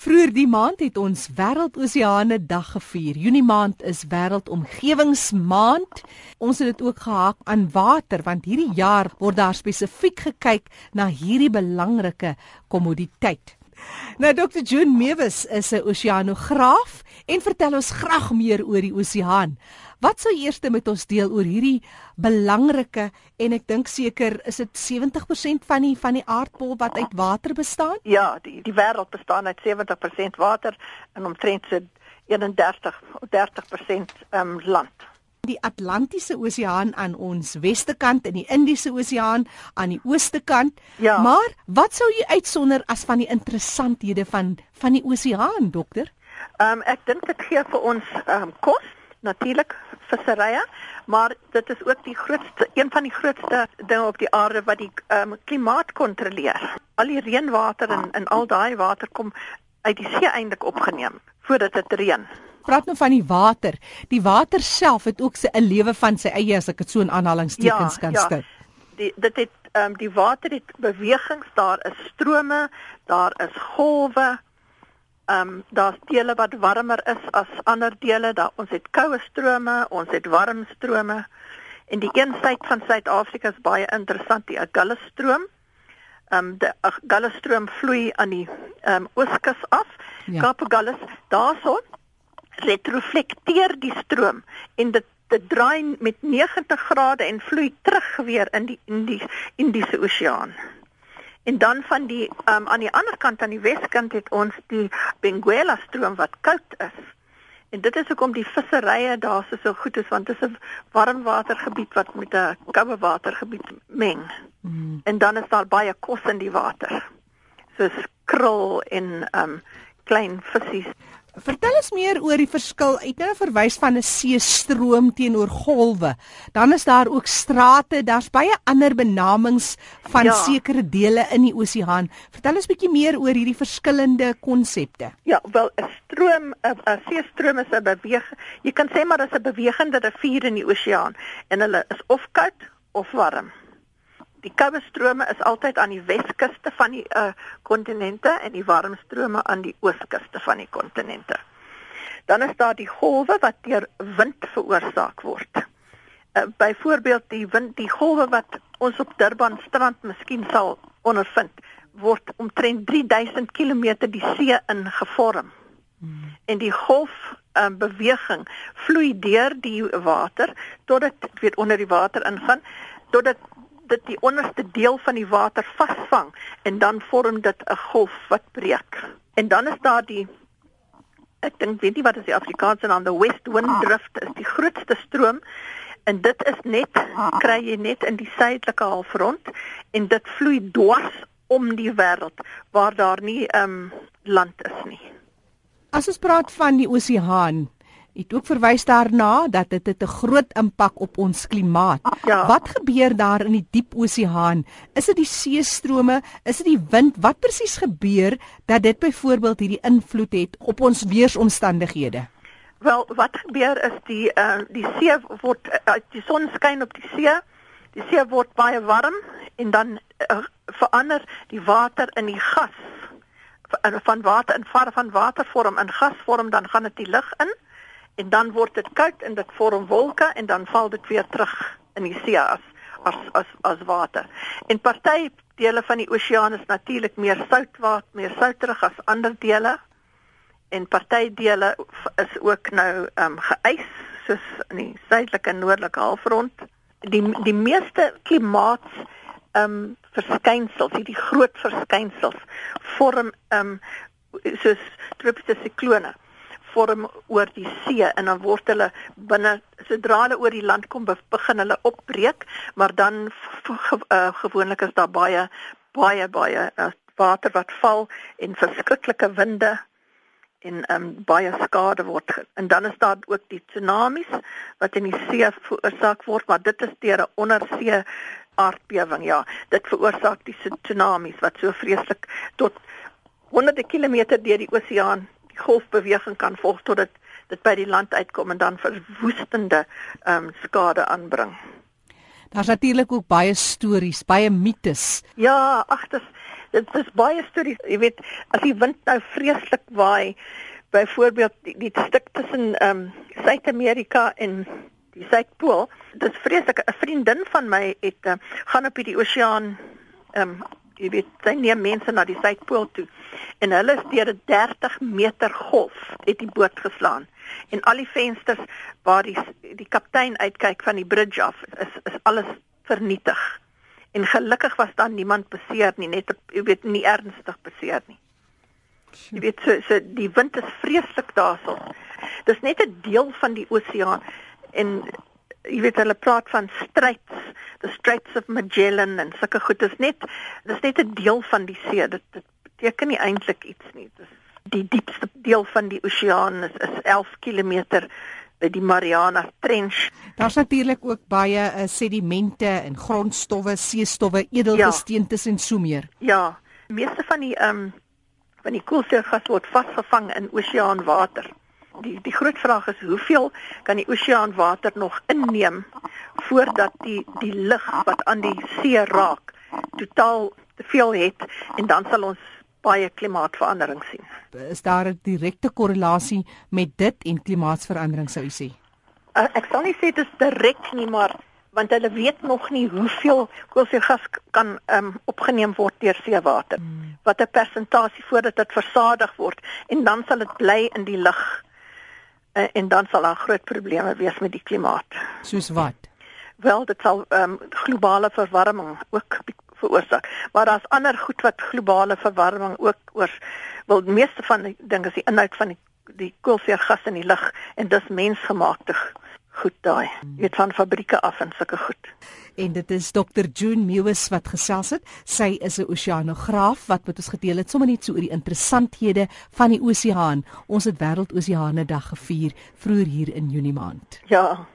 Vroeger die maand het ons Wêreldoseane Dag gevier. Junie maand is Wêreldomgewingsmaand. Ons het dit ook gehak aan water want hierdie jaar word daar spesifiek gekyk na hierdie belangrike kommoditeit. Nou Dr. June Mewes is 'n oseanograaf en vertel ons graag meer oor die oseaan. Wat sou eers met ons deel oor hierdie belangrike en ek dink seker is dit 70% van die van die aardbol wat uit water bestaan? Ja, die die wêreld bestaan uit 70% water en omtrent so 31 30% um, land. Die Atlantiese Oseaan aan ons weste kant en die Indiese Oseaan aan die ooste kant. Ja. Maar wat sou jy uitsonder as van die interessanthede van van die oseaan, dokter? Ehm um, ek dink dit gee vir ons ehm um, kos natuurlik visserye, maar dit is ook die grootste een van die grootste dinge op die aarde wat die um, klimaat kontroleer. Al die reënwater en en al daai water kom uit die see eintlik opgeneem voordat dit reën. Praat nou van die water. Die water self het ook 'n lewe van sy eie as ek dit so in aanhalingstekens ja, kan ja. stel. Die dit het ehm um, die water het bewegings, daar is strome, daar is golwe, Ehm um, daar's dele wat warmer is as ander dele. Daar ons het koue strome, ons het warm strome. En die een sy van Suid-Afrika is baie interessant, die Agulhas-stroom. Ehm um, die Agulhas-stroom vloei aan die ehm um, ooskus af. Ja. Kaap Agulhas, daarso retroflekteer die stroom en dit dit draai met 90 grade en vloei terug weer in die in die Indiese Oseaan. En dan van die um, aan die ander kant aan die weskant het ons die Benguela stroom wat koud is. En dit is hoekom die visserye daar so so goed is want dit is 'n warmwatergebied wat met 'n koue watergebied meng. Mm. En dan is daar baie kos in die water. Soos krul en um klein visse. Vertel ons meer oor die verskil. Uit nou verwys van 'n see stroom teenoor golwe. Dan is daar ook strate, daar's baie ander benamings van ja. sekere dele in die oseaan. Vertel ons bietjie meer oor hierdie verskillende konsepte. Ja, wel 'n stroom, 'n see stroom is 'n beweeg. Jy kan sê maar dit is 'n bewegende rivier in die oseaan en hulle is of koud of warm die koue strome is altyd aan die weskuste van die uh, kontinente en die warm strome aan die ooskuste van die kontinente. Dan is daar die golwe wat deur wind veroorsaak word. Uh, Byvoorbeeld die wind, die golwe wat ons op Durban strand miskien sal ondervind, word omtrent 3000 km die see in gevorm. Hmm. En die golf um, beweging vloei deur die water tot dit weet onder die water ingaan tot dit die onderste deel van die water vasvang en dan vorm dit 'n golf wat breek. En dan is daar die ek dink weet nie wat is die Afrikaanse naam, the west wind drift is die grootste stroom en dit is net kry jy net in die suidelike halfrond en dit vloei dwars om die wêreld waar daar nie 'n um, ehm, land is nie. As ons praat van die oseaan, het ook verwys daarna dat dit 'n groot impak op ons klimaat. Ja. Wat gebeur daar in die diep oseaan? Is dit die seestrome? Is dit die wind? Wat presies gebeur dat dit byvoorbeeld hierdie invloed het op ons weeromstandighede? Wel, wat gebeur is die uh, die see word uh, die son skyn op die see. Die see word baie warm en dan uh, verander die water in die gas van water in van watervorm in gasvorm dan gaan dit die lug in en dan word dit koud en dit vorm wolke en dan val dit weer terug in die see as as as, as water. En party dele van die oseaan is natuurlik meer soutwater, meer souterig as ander dele. En party dele is ook nou ehm um, geys soos in die suidelike en noordelike halfrond. Die die meeste klimaat ehm um, verskynsels, hierdie groot verskynsels vorm ehm um, soos tropiese siklone vorm oor die see en dan word hulle binne sodra hulle oor die land kom begin hulle opbreek maar dan uh, gewoonlik is daar baie baie baie uh, water wat val en verskriklike winde en um, baie skade word en dan is daar ook die tsunamies wat in die see veroorsaak word maar dit is deur 'n ondersee aardbewing ja. Dit veroorsaak die tsunamies wat so vreeslik tot honderde kilometer deur die oseaan golfbeweging kan volg tot dit dit by die land uitkom en dan verwoestende ehm um, skade aanbring. Daar's natuurlik ook baie stories, baie mites. Ja, ag dis dit is baie stories. Jy weet, as die wind nou vreeslik waai, byvoorbeeld die, die stuk tussen ehm um, Suid-Amerika en die Suidpool, dit is vreeslik. 'n Vriendin van my het uh, gaan op hierdie oseaan ehm um, jy weet, sy neem mense na die Suidpool toe en hulle is deur 'n 30 meter golf het die boot geslaan en al die vensters waar die die kaptein uitkyk van die bridge af is is alles vernietig. En gelukkig was daar niemand beseer nie, net jy weet nie ernstig beseer nie. Jy weet so so die wind is vreeslik daarso. Dis net 'n deel van die oseaan en jy weet hulle praat van straits, the straits of Magellan en sulke goed. Dis net dis net 'n deel van die see. Dit, dit beteken nie eintlik iets nie. Dis die diepste deel van die oseaan is, is 11 km by die Mariana Trench. Daar's natuurlik ook baie uh, sedimente en grondstowwe, seestowwe, edelgesteentes ja. en so meer. Ja, meeste van die ehm um, van die koolstofgas word vasgevang in oseaanwater. Die die groot vraag is hoeveel kan die oseaanwater nog inneem voordat die die lug wat aan die see raak totaal te veel het en dan sal ons baie klimaatsverandering sien. Is daar 'n direkte korrelasie met dit en klimaatsverandering sou u sê? Uh, ek sal nie sê dit is direk nie, maar want hulle weet nog nie hoeveel koolstofgas kan um, opgeneem word deur seewater. Hmm. Wat 'n persentasie voordat dit versadig word en dan sal dit bly in die lug. Uh, en dan sal daar groot probleme wees met die klimaat. Soos wat? Wel, dit sal um, globale verwarming ook veroorsaak. Maar daar's ander goed wat globale verwarming ook oor wil meeste van die dinge is die inhoud van die die koolstofgas in die lug en dis mensgemaakte goed daai. Jy weet van fabrieke af en sulke goed. En dit is Dr. June Mewes wat gesels het. Sy is 'n oseanograaf wat met ons gedeel het sommer net so oor die interessanthede van die oseaan. Ons het wêreldoseane dag gevier vroeër hier in Junie maand. Ja,